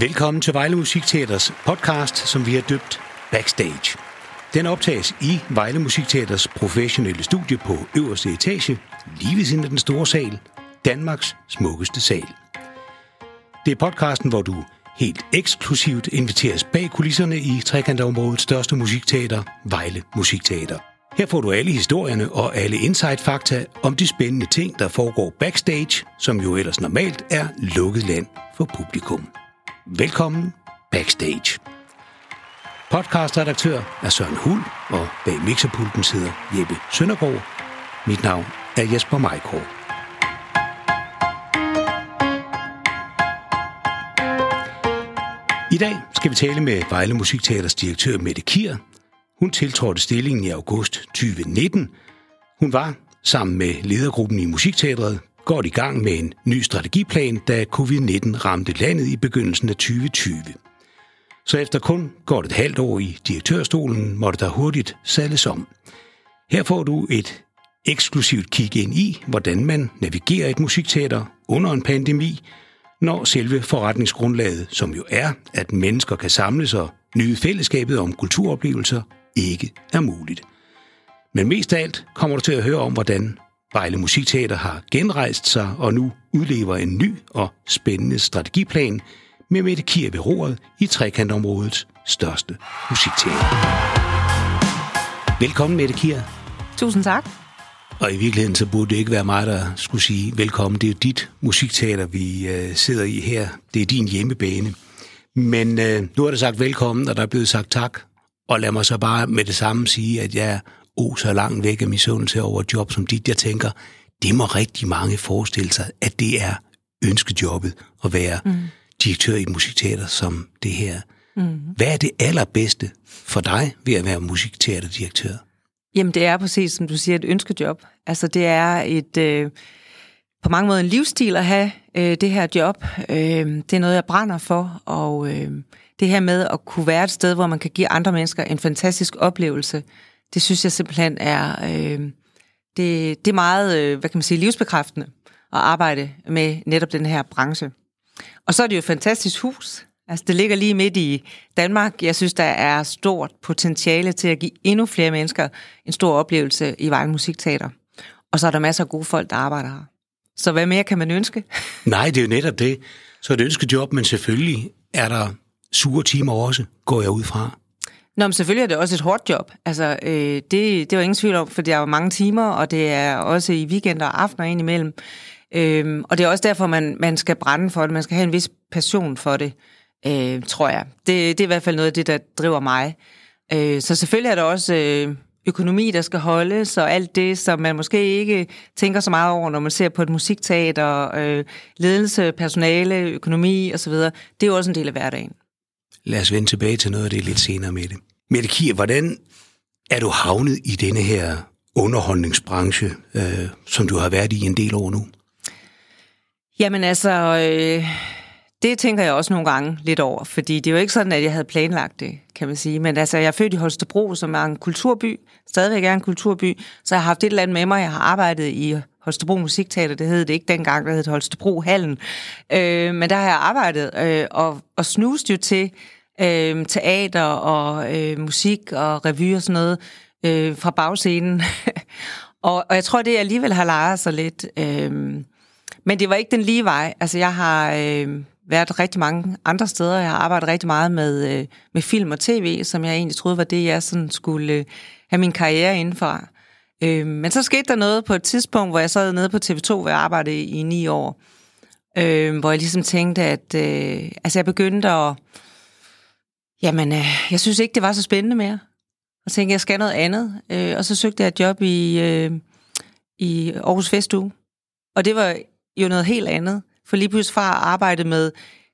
Velkommen til Vejle Musikteaters podcast, som vi har døbt Backstage. Den optages i Vejle Musikteaters professionelle studie på øverste etage, lige ved siden af den store sal, Danmarks smukkeste sal. Det er podcasten, hvor du helt eksklusivt inviteres bag kulisserne i trekantområdets største musikteater, Vejle Musikteater. Her får du alle historierne og alle insight-fakta om de spændende ting, der foregår backstage, som jo ellers normalt er lukket land for publikum. Velkommen backstage. Podcastredaktør er Søren Hul, og bag mixerpulten sidder Jeppe Søndergaard. Mit navn er Jesper Majkår. I dag skal vi tale med Vejle Musikteaters direktør Mette Kier. Hun tiltrådte stillingen i august 2019. Hun var, sammen med ledergruppen i Musikteatret, godt i gang med en ny strategiplan, da covid-19 ramte landet i begyndelsen af 2020. Så efter kun godt et halvt år i direktørstolen, måtte der hurtigt sadles om. Her får du et eksklusivt kig ind i, hvordan man navigerer et musikteater under en pandemi, når selve forretningsgrundlaget, som jo er, at mennesker kan samles og nyde fællesskabet om kulturoplevelser, ikke er muligt. Men mest af alt kommer du til at høre om, hvordan Vejle Musikteater har genrejst sig og nu udlever en ny og spændende strategiplan med Mette Kier ved roret i trekantområdets største musikteater. Velkommen, Mette Kier. Tusind tak. Og i virkeligheden så burde det ikke være mig, der skulle sige velkommen. Det er jo dit musikteater, vi øh, sidder i her. Det er din hjemmebane. Men øh, nu er der sagt velkommen, og der er blevet sagt tak. Og lad mig så bare med det samme sige, at jeg er oh, så langt væk af misundelse over et job som dit. Jeg tænker, det må rigtig mange forestille sig, at det er ønskejobbet at være mm. direktør i et musikteater som det her. Mm. Hvad er det allerbedste for dig ved at være musikteaterdirektør? Jamen, det er præcis, som du siger, et ønskejob. Altså, det er et... Øh, på mange måder en livsstil at have øh, det her job. Øh, det er noget, jeg brænder for, og øh, det her med at kunne være et sted, hvor man kan give andre mennesker en fantastisk oplevelse, det synes jeg simpelthen er, øh, det, det er meget, øh, hvad kan man sige, livsbekræftende at arbejde med netop den her branche. Og så er det jo et fantastisk hus. Altså, det ligger lige midt i Danmark. Jeg synes, der er stort potentiale til at give endnu flere mennesker en stor oplevelse i Vejle Musikteater. Og så er der masser af gode folk, der arbejder her. Så hvad mere kan man ønske? Nej, det er jo netop det. Så et ønskejob, men selvfølgelig er der sure timer også, går jeg ud fra. Nå, men selvfølgelig er det også et hårdt job. Altså, øh, det, det var ingen tvivl om, for der er jo mange timer, og det er også i weekender og aftener indimellem. Øhm, og det er også derfor, man, man skal brænde for det. Man skal have en vis passion for det, øh, tror jeg. Det, det er i hvert fald noget af det, der driver mig. Øh, så selvfølgelig er der også øh, økonomi, der skal holdes, og alt det, som man måske ikke tænker så meget over, når man ser på et musikteater, øh, ledelse, personale, økonomi osv. Det er jo også en del af hverdagen. Lad os vende tilbage til noget af det lidt senere med det. Mette Kier, hvordan er du havnet i denne her underholdningsbranche, øh, som du har været i en del år nu? Jamen altså, øh, det tænker jeg også nogle gange lidt over, fordi det er jo ikke sådan, at jeg havde planlagt det, kan man sige. Men altså, jeg er født i Holstebro, som er en kulturby, stadigvæk er en kulturby, så jeg har haft et eller andet med mig. Jeg har arbejdet i Holstebro Musikteater, det hed det ikke dengang, det hed Holstebro Hallen. Øh, men der har jeg arbejdet øh, og, og snust jo til øh, teater og øh, musik og revy og sådan noget øh, fra bagscenen. og, og jeg tror, det alligevel har lejet sig lidt. Øh, men det var ikke den lige vej. Altså, jeg har øh, været rigtig mange andre steder. Jeg har arbejdet rigtig meget med, øh, med film og tv, som jeg egentlig troede var det, jeg sådan skulle øh, have min karriere indenfor. Øh, men så skete der noget på et tidspunkt, hvor jeg sad nede på TV2, hvor jeg arbejdede i ni år. Øh, hvor jeg ligesom tænkte, at øh, altså jeg begyndte at Jamen, øh, jeg synes ikke, det var så spændende mere. Og tænkte, jeg skal noget andet. Øh, og så søgte jeg et job i, øh, i Aarhus Festuge. Og det var jo noget helt andet. For lige pludselig fra at arbejde med,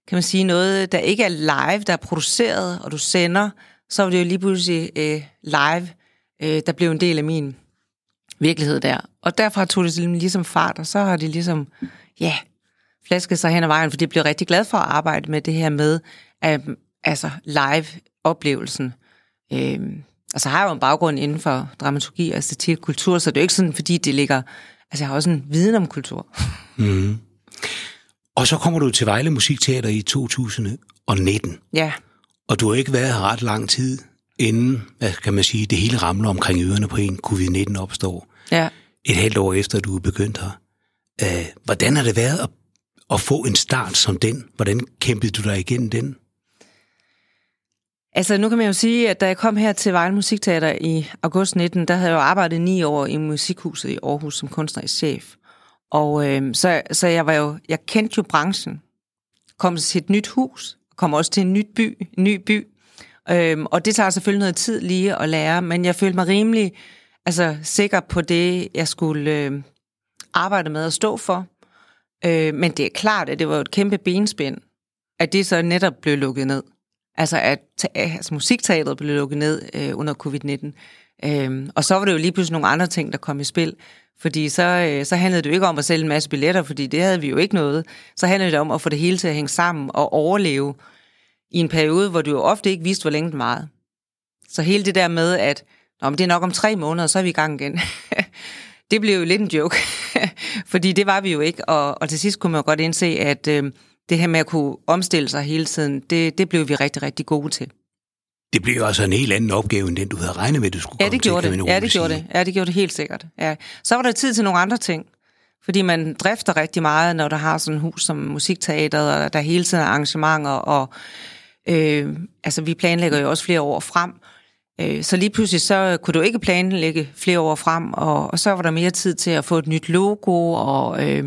kan man sige, noget, der ikke er live, der er produceret, og du sender, så var det jo lige pludselig øh, live, øh, der blev en del af min virkelighed der. Og derfra tog det ligesom fart, og så har det ligesom, ja, flasket sig hen ad vejen, for jeg blev rigtig glad for at arbejde med det her med, at altså live-oplevelsen. Øhm, altså har jeg jo en baggrund inden for dramaturgi og æstetik og kultur, så det er jo ikke sådan, fordi det ligger... Altså jeg har også en viden om kultur. Mm. Og så kommer du til Vejle Musikteater i 2000 og 19. Ja. Og du har ikke været her ret lang tid, inden, hvad kan man sige, det hele ramler omkring ørerne på en, covid-19 opstår. Ja. Et halvt år efter, du er begyndt her. Uh, hvordan har det været at, at få en start som den? Hvordan kæmpede du dig igennem den? Altså, nu kan man jo sige, at da jeg kom her til Vejle Musikteater i august 19, der havde jeg jo arbejdet ni år i Musikhuset i Aarhus som kunstnerisk chef. Og øh, så, så jeg var jo, jeg kendte jo branchen. Kom til et nyt hus, kom også til en nyt by, en ny by. Øhm, og det tager selvfølgelig noget tid lige at lære, men jeg følte mig rimelig altså, sikker på det, jeg skulle øh, arbejde med at stå for. Øh, men det er klart, at det var et kæmpe benspænd, at det så netop blev lukket ned. Altså at altså, musikteateret blev lukket ned øh, under covid-19. Øhm, og så var det jo lige pludselig nogle andre ting, der kom i spil. Fordi så, øh, så handlede det jo ikke om at sælge en masse billetter, fordi det havde vi jo ikke noget. Så handlede det om at få det hele til at hænge sammen og overleve i en periode, hvor du jo ofte ikke vidste, hvor længe det meget. Så hele det der med, at Nå, men det er nok om tre måneder, så er vi i gang igen. det blev jo lidt en joke, fordi det var vi jo ikke. Og, og til sidst kunne man jo godt indse, at øh, det her med at kunne omstille sig hele tiden, det, det blev vi rigtig, rigtig gode til. Det blev jo altså en helt anden opgave, end den du havde regnet med, du skulle ja, komme det gjorde til, det. Ja, det gjorde det. Ja, det gjorde det helt sikkert. Ja. Så var der tid til nogle andre ting. Fordi man drifter rigtig meget, når der har sådan et hus som musikteateret, og der hele tiden er arrangementer, og øh, altså, vi planlægger jo også flere år frem. Øh, så lige pludselig så kunne du ikke planlægge flere år frem, og, og så var der mere tid til at få et nyt logo, og... Øh,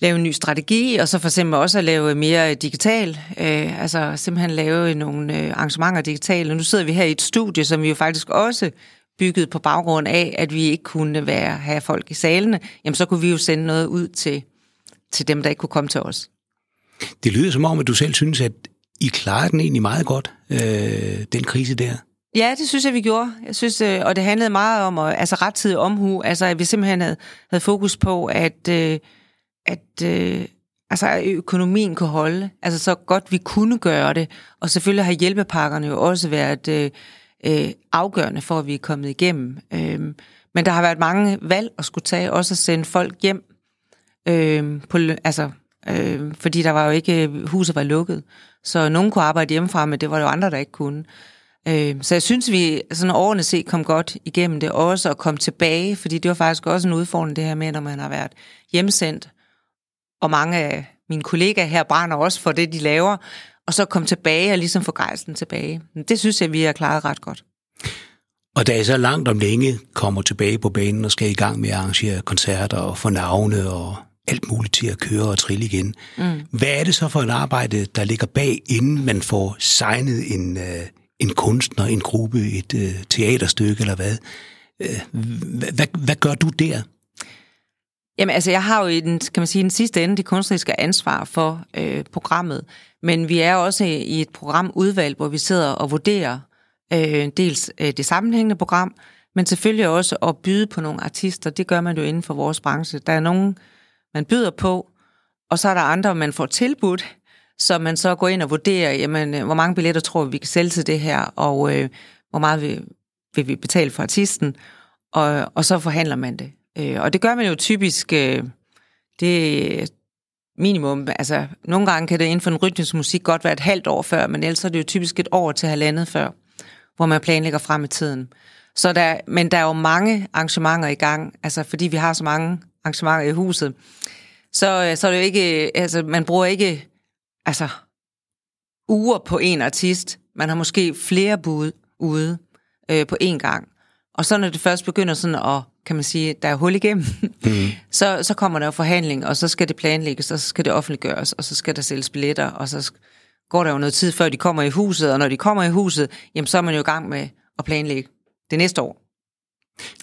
lave en ny strategi, og så for eksempel også at lave mere digital, øh, altså simpelthen lave nogle øh, arrangementer digitalt. Nu sidder vi her i et studie, som vi jo faktisk også byggede på baggrund af, at vi ikke kunne være, have folk i salene, jamen så kunne vi jo sende noget ud til, til dem, der ikke kunne komme til os. Det lyder som om, at du selv synes, at i klarede den egentlig meget godt, øh, den krise der. Ja, det synes jeg, vi gjorde. Jeg synes, øh, og det handlede meget om at, altså rettidig omhu, altså at vi simpelthen havde, havde fokus på, at øh, at øh, altså, økonomien kunne holde, altså så godt vi kunne gøre det. Og selvfølgelig har hjælpepakkerne jo også været øh, øh, afgørende for, at vi er kommet igennem. Øh, men der har været mange valg at skulle tage, også at sende folk hjem, øh, på, altså, øh, fordi der var jo ikke, huset var lukket. Så nogen kunne arbejde hjemmefra, men det var jo andre, der ikke kunne. Øh, så jeg synes, vi sådan årene set kom godt igennem det også, og kom tilbage, fordi det var faktisk også en udfordring, det her med, når man har været hjemsendt, og mange af mine kollegaer her brænder også for det, de laver, og så komme tilbage og ligesom få gejsten tilbage. Det synes jeg, vi har klaret ret godt. Og da I så langt om længe kommer tilbage på banen og skal i gang med at arrangere koncerter og få navne og alt muligt til at køre og trille igen. Mm. Hvad er det så for et arbejde, der ligger bag, inden man får signet en, øh, en kunstner, en gruppe, et øh, teaterstykke eller hvad? Øh, hvad, hvad? Gør du der? Jamen altså, jeg har jo i den, kan man sige, den sidste ende det kunstneriske ansvar for øh, programmet, men vi er også i et programudvalg, hvor vi sidder og vurderer øh, dels øh, det sammenhængende program, men selvfølgelig også at byde på nogle artister. Det gør man jo inden for vores branche. Der er nogen, man byder på, og så er der andre, man får tilbudt, så man så går ind og vurderer, jamen, øh, hvor mange billetter tror vi, vi kan sælge til det her, og øh, hvor meget vil, vil vi betale for artisten, og, og så forhandler man det. Øh, og det gør man jo typisk, øh, det minimum, altså nogle gange kan det inden for en rytmisk musik godt være et halvt år før, men ellers er det jo typisk et år til halvandet før, hvor man planlægger frem i tiden. Så der, men der er jo mange arrangementer i gang, altså fordi vi har så mange arrangementer i huset, så, øh, så er det jo ikke, altså man bruger ikke, altså uger på en artist, man har måske flere bud ude øh, på én gang. Og så når det først begynder sådan at kan man sige, der er hul igennem, mm. så, så kommer der jo forhandling, og så skal det planlægges, og så skal det offentliggøres, og så skal der sælges billetter, og så går der jo noget tid, før de kommer i huset, og når de kommer i huset, jamen så er man jo i gang med at planlægge det næste år.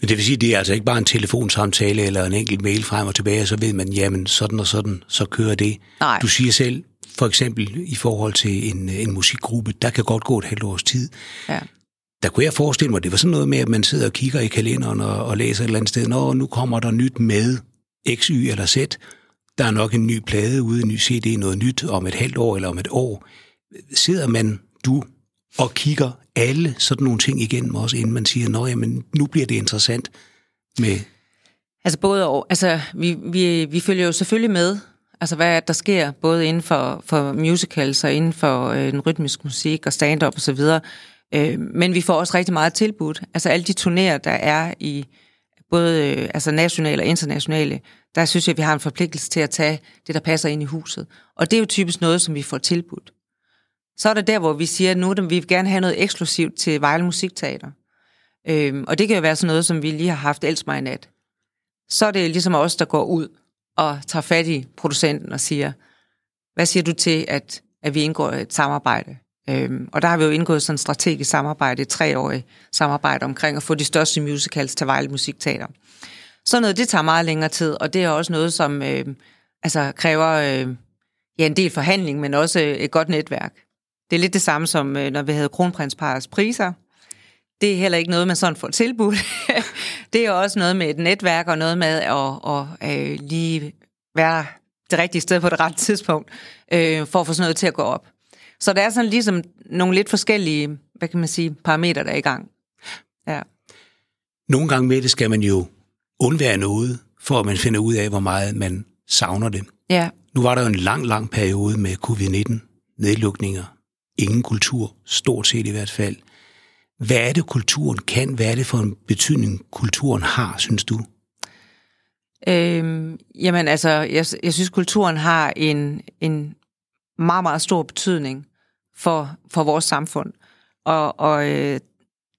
Det vil sige, det er altså ikke bare en telefonsamtale eller en enkelt mail frem og tilbage, og så ved man, jamen sådan og sådan, så kører det. Nej. Du siger selv, for eksempel i forhold til en, en musikgruppe, der kan godt gå et halvt års tid. Ja der kunne jeg forestille mig, det var sådan noget med, at man sidder og kigger i kalenderen og, og læser et eller andet sted, når nu kommer der nyt med X, Y eller Z. Der er nok en ny plade ude, en ny CD, noget nyt om et halvt år eller om et år. Sidder man, du, og kigger alle sådan nogle ting igennem også, inden man siger, nå jamen, nu bliver det interessant med... Altså både og. Altså, vi, vi, vi følger jo selvfølgelig med Altså hvad der sker, både inden for, for musicals og inden for øh, den rytmiske musik og stand-up osv. Øh, men vi får også rigtig meget tilbudt. Altså alle de turnéer, der er i både øh, altså nationale og internationale, der synes jeg, at vi har en forpligtelse til at tage det, der passer ind i huset. Og det er jo typisk noget, som vi får tilbudt. Så er det der, hvor vi siger, at nu at vi vil gerne have noget eksklusivt til Vejle Musikteater. Øhm, og det kan jo være sådan noget, som vi lige har haft Elsmej i nat. Så er det ligesom os, der går ud og tager fat i producenten og siger, hvad siger du til, at, at vi indgår et samarbejde? Øhm, og der har vi jo indgået sådan et strategisk samarbejde, et treårigt samarbejde omkring at få de største musicals til Vejle Musikteater. Så noget, det tager meget længere tid, og det er også noget, som øh, altså kræver øh, ja, en del forhandling, men også øh, et godt netværk. Det er lidt det samme som, øh, når vi havde kronprinsparets priser. Det er heller ikke noget, man sådan får tilbudt. det er også noget med et netværk og noget med at, at, at lige være det rigtige sted på det rette tidspunkt, øh, for at få sådan noget til at gå op. Så der er sådan ligesom nogle lidt forskellige, hvad kan man sige, parametre, der er i gang. Ja. Nogle gange med det skal man jo undvære noget, for at man finder ud af, hvor meget man savner det. Ja. Nu var der jo en lang, lang periode med covid-19, nedlukninger, ingen kultur, stort set i hvert fald. Hvad er det, kulturen kan? Hvad er det for en betydning, kulturen har, synes du? Øhm, jamen altså, jeg, jeg synes, kulturen har en, en meget, meget stor betydning for, for vores samfund. Og, og øh,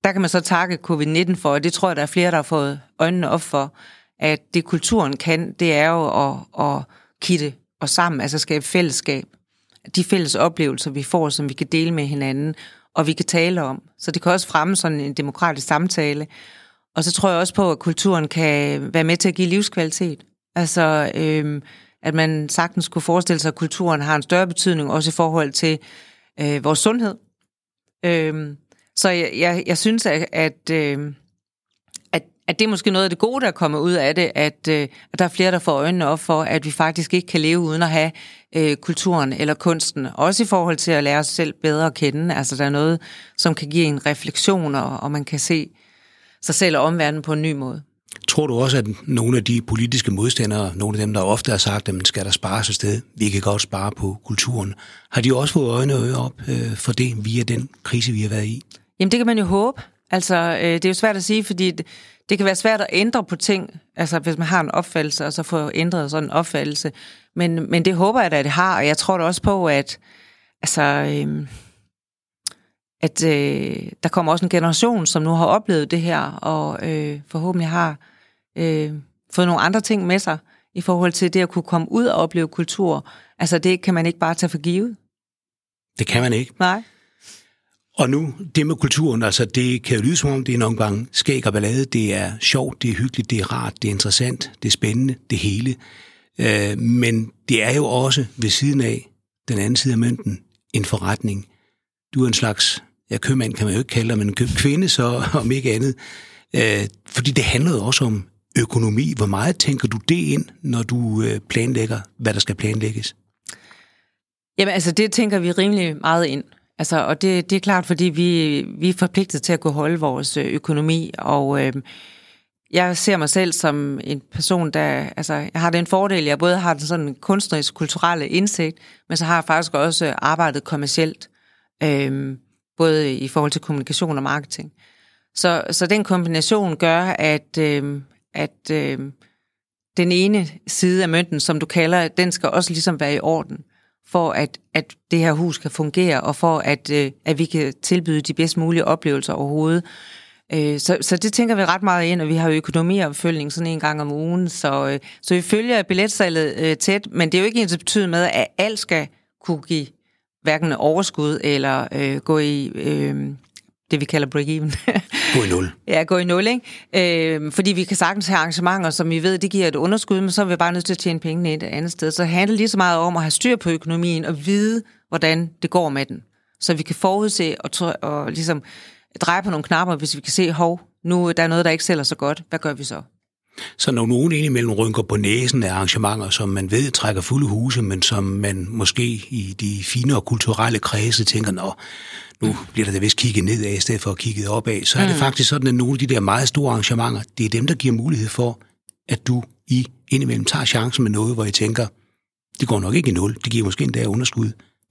der kan man så takke covid-19 for, og det tror jeg, der er flere, der har fået øjnene op for, at det kulturen kan, det er jo at, at kitte os sammen, altså skabe fællesskab. De fælles oplevelser, vi får, som vi kan dele med hinanden, og vi kan tale om. Så det kan også fremme sådan en demokratisk samtale. Og så tror jeg også på, at kulturen kan være med til at give livskvalitet. Altså, øhm, at man sagtens kunne forestille sig, at kulturen har en større betydning, også i forhold til øh, vores sundhed. Øhm, så jeg, jeg, jeg synes, at, at, øh, at, at det er måske noget af det gode, der kommer ud af det, at, øh, at der er flere, der får øjnene op for, at vi faktisk ikke kan leve uden at have øh, kulturen eller kunsten. Også i forhold til at lære os selv bedre at kende. Altså der er noget, som kan give en refleksion, og, og man kan se sig selv og omverdenen på en ny måde. Tror du også, at nogle af de politiske modstandere, nogle af dem, der ofte har sagt, at man skal der spares et sted, vi kan godt spare på kulturen, har de også fået øjne og øre op øh, for det via den krise, vi har været i? Jamen det kan man jo håbe. Altså øh, det er jo svært at sige, fordi det, kan være svært at ændre på ting, altså hvis man har en opfattelse, og så få ændret sådan en opfattelse. Men, men det håber jeg da, at det har, og jeg tror da også på, at altså... Øh, at øh, der kommer også en generation, som nu har oplevet det her, og øh, forhåbentlig har øh, fået nogle andre ting med sig i forhold til det at kunne komme ud og opleve kultur. Altså det kan man ikke bare tage for givet. Det kan man ikke. Nej. Og nu, det med kulturen, altså det kan jo lyde som om, det er nogle gange skæg og ballade. Det er sjovt, det er hyggeligt, det er rart, det er interessant, det er spændende, det hele. Øh, men det er jo også ved siden af den anden side af mønten en forretning. Du er en slags ja, købmand kan man jo ikke kalde dig, men kvinde så, om ikke andet. Øh, fordi det handler jo også om økonomi. Hvor meget tænker du det ind, når du øh, planlægger, hvad der skal planlægges? Jamen altså, det tænker vi rimelig meget ind. Altså, og det, det er klart, fordi vi, vi er forpligtet til at kunne holde vores øh, økonomi, og øh, jeg ser mig selv som en person, der, altså, jeg har den fordel, jeg både har den sådan kunstnerisk, kulturelle indsigt, men så har jeg faktisk også arbejdet kommercielt. Øh, både i forhold til kommunikation og marketing. Så, så den kombination gør, at, øh, at øh, den ene side af mønten, som du kalder, den skal også ligesom være i orden, for at, at det her hus kan fungere, og for at, øh, at vi kan tilbyde de bedst mulige oplevelser overhovedet. Øh, så, så det tænker vi ret meget ind, og vi har jo økonomiopfølgning sådan en gang om ugen, så, øh, så vi følger billetsalget øh, tæt, men det er jo ikke ens betydet med, at alt skal kunne give hverken overskud eller øh, gå i øh, det, vi kalder break-even. gå i nul. Ja, gå i nul, ikke? Øh, fordi vi kan sagtens have arrangementer, som vi ved, det giver et underskud, men så er vi bare nødt til at tjene pengene et andet sted. Så det handler lige så meget om at have styr på økonomien og vide, hvordan det går med den. Så vi kan forudse og, og ligesom dreje på nogle knapper, hvis vi kan se, hov, nu der er noget, der ikke sælger så godt. Hvad gør vi så? Så når nogen indimellem rynker på næsen af arrangementer, som man ved trækker fulde huse, men som man måske i de fine og kulturelle kredse tænker, nå, nu bliver der da vist kigget nedad i stedet for at kigge opad, så er det mm. faktisk sådan, at nogle af de der meget store arrangementer, det er dem, der giver mulighed for, at du i indimellem tager chancen med noget, hvor I tænker, Det går nok ikke i nul. Det giver måske endda underskud.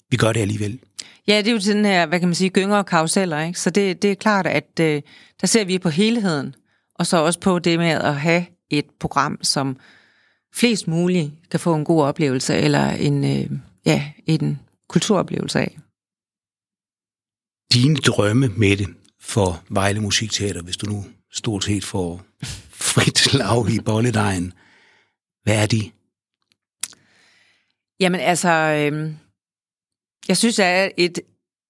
Vi gør det alligevel. Ja, det er jo sådan her, hvad kan man sige, gynger og karuseller, ikke? Så det, det er klart, at øh, der ser vi på helheden, og så også på det med at have et program, som flest muligt kan få en god oplevelse, eller en, øh, ja, en kulturoplevelse af. Dine drømme med det for Vejle Musikteater, hvis du nu stort set får frit lav i bolledejen, hvad er de? Jamen altså, øh, jeg synes, der er et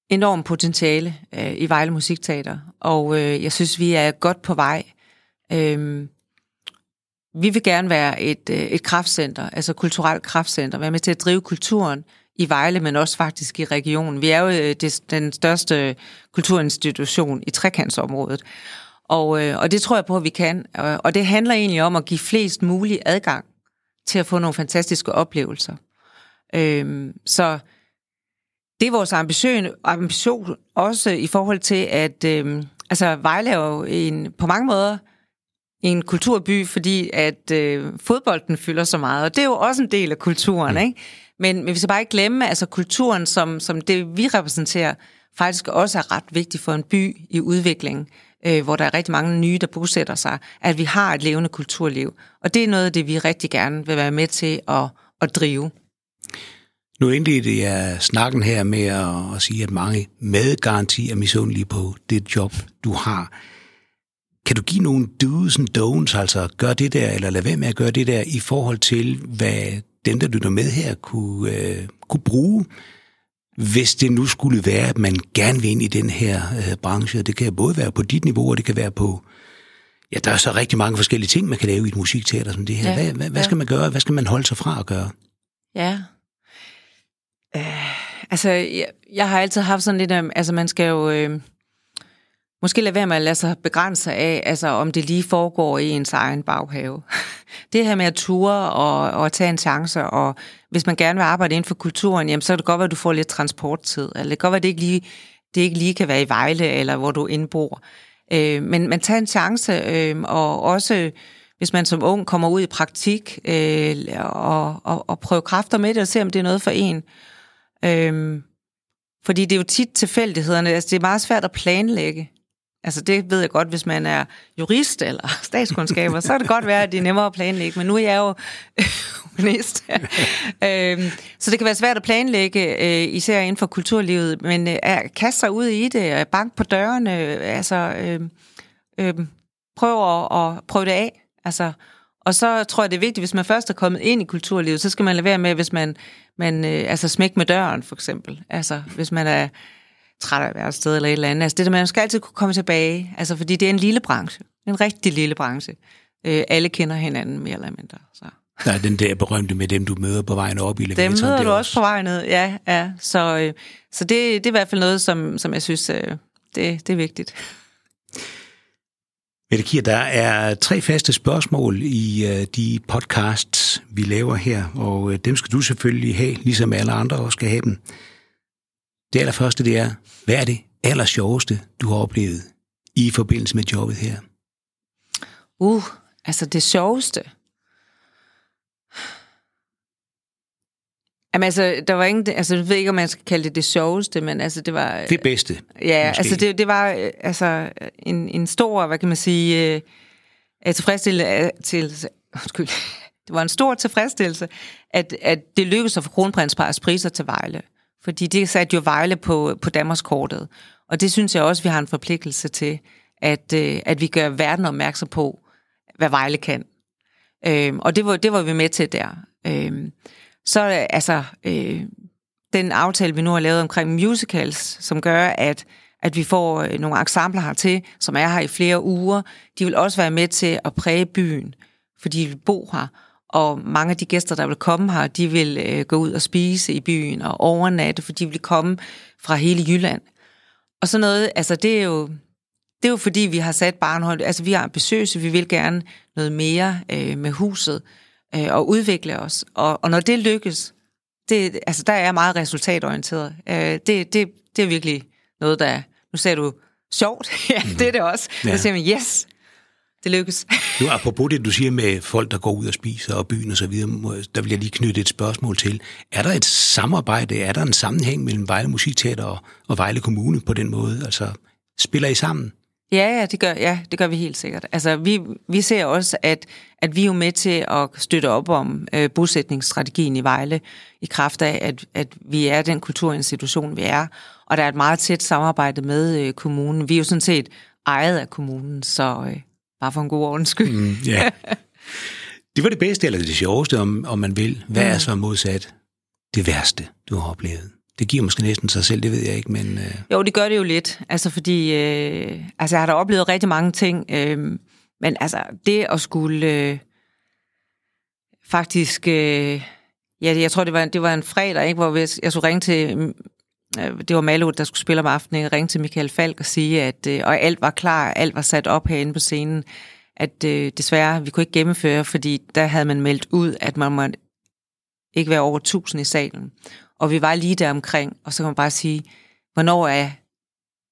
enormt potentiale øh, i Vejle Musikteater, og øh, jeg synes, vi er godt på vej. Øh, vi vil gerne være et, øh, et kraftcenter, altså kulturelt kraftcenter, være med til at drive kulturen i Vejle, men også faktisk i regionen. Vi er jo øh, det, den største kulturinstitution i trekantsområdet, og, øh, og det tror jeg på, at vi kan. Og, det handler egentlig om at give flest mulig adgang til at få nogle fantastiske oplevelser. Øhm, så det er vores ambition, ambition også i forhold til, at øhm, altså Vejle er jo en, på mange måder en kulturby, fordi at øh, fodbolden fylder så meget, og det er jo også en del af kulturen, mm. ikke? Men, men vi skal bare ikke glemme, altså kulturen, som, som det vi repræsenterer, faktisk også er ret vigtig for en by i udvikling, øh, hvor der er rigtig mange nye, der bosætter sig, at vi har et levende kulturliv. Og det er noget af det, vi rigtig gerne vil være med til at, at drive. Nu indledte jeg snakken her med at, at sige, at mange med garanti er misundelige på det job, du har. Kan du give nogle do's and don'ts, altså gør det der, eller lad være med at gøre det der, i forhold til, hvad dem, der lytter med her, kunne, øh, kunne bruge, hvis det nu skulle være, at man gerne vil ind i den her øh, branche. Det kan både være på dit niveau, og det kan være på... Ja, der er så rigtig mange forskellige ting, man kan lave i et musikteater som det her. Ja, hvad, hvad, hvad ja. skal man gøre? Hvad skal man holde sig fra at gøre? Ja, Øh, altså, jeg, jeg har altid haft sådan lidt, øh, altså man skal jo øh, måske lade være med at lade sig begrænse af, altså om det lige foregår i ens egen baghave. det her med at ture og, og tage en chance, og hvis man gerne vil arbejde inden for kulturen, jamen, så kan det godt være, at du får lidt transporttid, eller det kan godt være, at det ikke lige, det ikke lige kan være i Vejle, eller hvor du indbor. Øh, men man tager en chance, øh, og også hvis man som ung kommer ud i praktik øh, og, og, og prøver kræfter med det, og se om det er noget for en. Øh, fordi det er jo tit tilfældighederne. Altså, det er meget svært at planlægge. Altså, det ved jeg godt, hvis man er jurist eller statskundskaber, så kan det godt være, at det er nemmere at planlægge. Men nu er jeg jo humanist. øhm, så det kan være svært at planlægge, øh, især inden for kulturlivet. Men øh, kaste sig ud i det, bank på dørene, altså øh, øh, prøv at, at prøve det af. Altså, og så tror jeg, det er vigtigt, hvis man først er kommet ind i kulturlivet, så skal man lade være med, hvis man, man øh, altså smæk med døren, for eksempel. Altså, hvis man er træt af at være et sted eller et eller andet. Altså, det der, man skal altid kunne komme tilbage, altså, fordi det er en lille branche. En rigtig lille branche. Øh, alle kender hinanden, mere eller mindre. Så. Der er den der berømte med dem, du møder på vejen op i elevatoren. Dem møder du også på vejen ned, ja. ja. Så, øh, så det, det er i hvert fald noget, som, som jeg synes, øh, det, det er vigtigt. Mette Kier, der er tre faste spørgsmål i uh, de podcasts, vi laver her, og uh, dem skal du selvfølgelig have, ligesom alle andre også skal have dem. Det allerførste, det er, hvad er det aller sjoveste, du har oplevet i forbindelse med jobbet her? Uh, altså det sjoveste. Jamen altså, der var ingen, altså jeg ved ikke, om man skal kalde det det sjoveste, men altså det var... Det bedste. Ja, måske. altså det, det var øh, altså en, en stor, hvad kan man sige, uh, tilfredsstillelse, til, undskyld, det var en stor tilfredsstillelse, at, at det lykkedes at få kronprinsparets priser til Vejle. Fordi det satte jo Vejle på, på Danmarks kortet. Og det synes jeg også, vi har en forpligtelse til, at, øh, at vi gør verden opmærksom på, hvad Vejle kan. Uh, og det var, det var vi med til der. Uh, så altså øh, den aftale, vi nu har lavet omkring musicals, som gør, at at vi får øh, nogle eksempler hertil, som er her i flere uger. De vil også være med til at præge byen, fordi de vil bo her. Og mange af de gæster, der vil komme her, de vil øh, gå ud og spise i byen og overnatte, for de vil komme fra hele Jylland. Og så noget, altså det er jo, det er jo fordi, vi har sat barnhold, altså vi er ambitiøse, vi vil gerne noget mere øh, med huset øh, og udvikle os. Og, og når det lykkes, det, altså der er jeg meget resultatorienteret. Øh, det, det, det er virkelig noget, der... Nu ser du sjovt. ja, mm. det er det også. Ja. Så siger man, yes, det lykkes. Nu, apropos det, du siger med folk, der går ud og spiser og byen og så videre, der vil jeg lige knytte et spørgsmål til. Er der et samarbejde, er der en sammenhæng mellem Vejle Musikteater og, og Vejle Kommune på den måde? Altså, spiller I sammen? Ja, ja, det gør, ja, det gør vi helt sikkert. Altså, vi, vi ser også, at, at vi er jo med til at støtte op om øh, bosætningsstrategien i Vejle, i kraft af, at, at vi er den kulturinstitution, vi er, og der er et meget tæt samarbejde med øh, kommunen. Vi er jo sådan set ejet af kommunen, så øh, bare for en god ordens skyld. Mm, ja. Det var det bedste, eller det sjoveste, om, om man vil. Hvad er så modsat det værste, du har oplevet? Det giver måske næsten sig selv, det ved jeg ikke, men... Øh... Jo, det gør det jo lidt, altså fordi... Øh, altså, jeg har da oplevet rigtig mange ting, øh, men altså, det at skulle... Øh, faktisk... Øh, ja, jeg tror, det var, det var en fredag, ikke, hvor jeg, jeg skulle ringe til... Øh, det var Malo, der skulle spille om aftenen. Jeg ringte til Michael Falk og sige, at øh, og alt var klar, alt var sat op herinde på scenen, at øh, desværre, vi kunne ikke gennemføre, fordi der havde man meldt ud, at man måtte ikke være over 1000 i salen. Og vi var lige der omkring, og så kan man bare sige, hvornår er,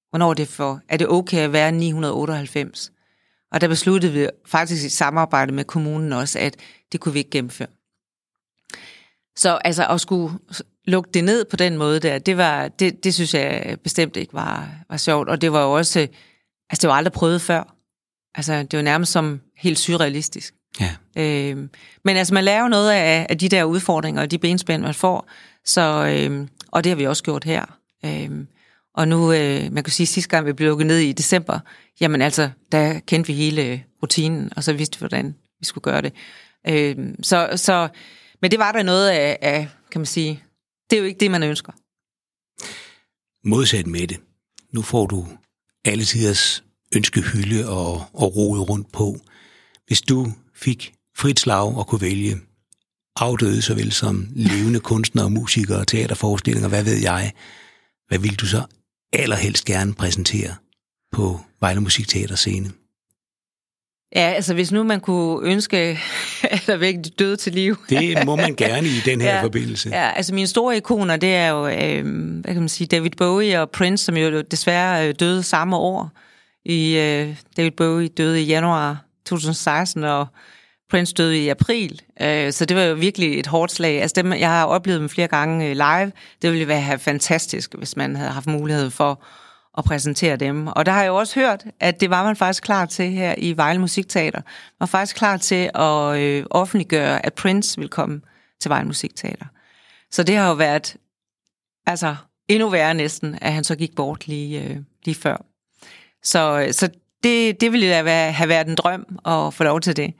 hvornår er det for, er det okay at være 998? Og der besluttede vi faktisk i samarbejde med kommunen også, at det kunne vi ikke gennemføre. Så altså at skulle lukke det ned på den måde der, det, var, det, det synes jeg bestemt ikke var, var sjovt. Og det var jo også, altså det var aldrig prøvet før. Altså det var nærmest som helt surrealistisk. Ja. Øh, men altså man jo noget af, af de der udfordringer og de benspænd, man får. Så, øh, og det har vi også gjort her. Øh, og nu, øh, man kan sige, at sidste gang vi blev lukket ned i december, jamen altså, der kendte vi hele rutinen, og så vidste vi, hvordan vi skulle gøre det. Øh, så, så, men det var der noget af, af, kan man sige, det er jo ikke det, man ønsker. Modsat med det. Nu får du alle tiders ønskehylde og, og rode rundt på. Hvis du fik frit slag og kunne vælge afdøde såvel som levende kunstnere, musikere, teaterforestillinger, hvad ved jeg, hvad vil du så allerhelst gerne præsentere på Vejle Musikteater scene? Ja, altså hvis nu man kunne ønske at væk de døde til liv. Det må man gerne i den her ja, forbindelse. Ja, altså mine store ikoner, det er jo, øh, hvad kan man sige, David Bowie og Prince, som jo desværre øh, døde samme år. I, øh, David Bowie døde i januar 2016, og Prince døde i april, øh, så det var jo virkelig et hårdt slag. Altså dem, jeg har oplevet dem flere gange øh, live. Det ville være fantastisk, hvis man havde haft mulighed for at præsentere dem. Og der har jeg jo også hørt, at det var man faktisk klar til her i Vejle Musikteater. Man var faktisk klar til at øh, offentliggøre, at Prince vil komme til Vejle Musikteater. Så det har jo været altså endnu værre næsten, at han så gik bort lige, øh, lige før. Så, så det, det ville da være, have været en drøm at få lov til det.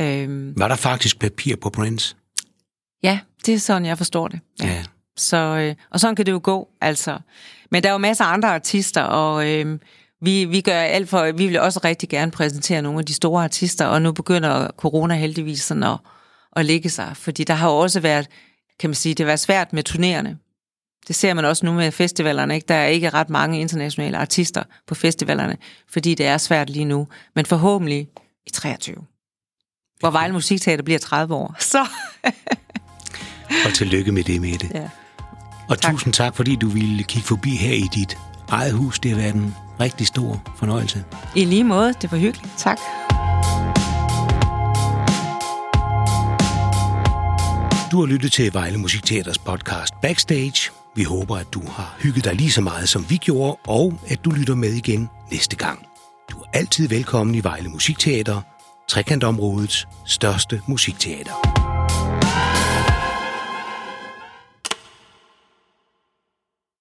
Øhm, var der faktisk papir på Prince? Ja, det er sådan, jeg forstår det. Ja. ja. Så, øh, og sådan kan det jo gå, altså. Men der er jo masser af andre artister, og øh, vi, vi gør alt for, vi vil også rigtig gerne præsentere nogle af de store artister, og nu begynder corona heldigvis sådan at, at ligge sig, fordi der har jo også været, kan man sige, det har været svært med turnerende. Det ser man også nu med festivalerne, ikke? Der er ikke ret mange internationale artister på festivalerne, fordi det er svært lige nu. Men forhåbentlig i 23 hvor Vejle Musikteater bliver 30 år. Så. og tillykke med det, Mette. Ja. Og tak. tusind tak, fordi du ville kigge forbi her i dit eget hus. Det har været en rigtig stor fornøjelse. I lige måde. Det var hyggeligt. Tak. Du har lyttet til Vejle Musikteaters podcast Backstage. Vi håber, at du har hygget dig lige så meget, som vi gjorde, og at du lytter med igen næste gang. Du er altid velkommen i Vejle Musikteater, trekantområdets største musikteater.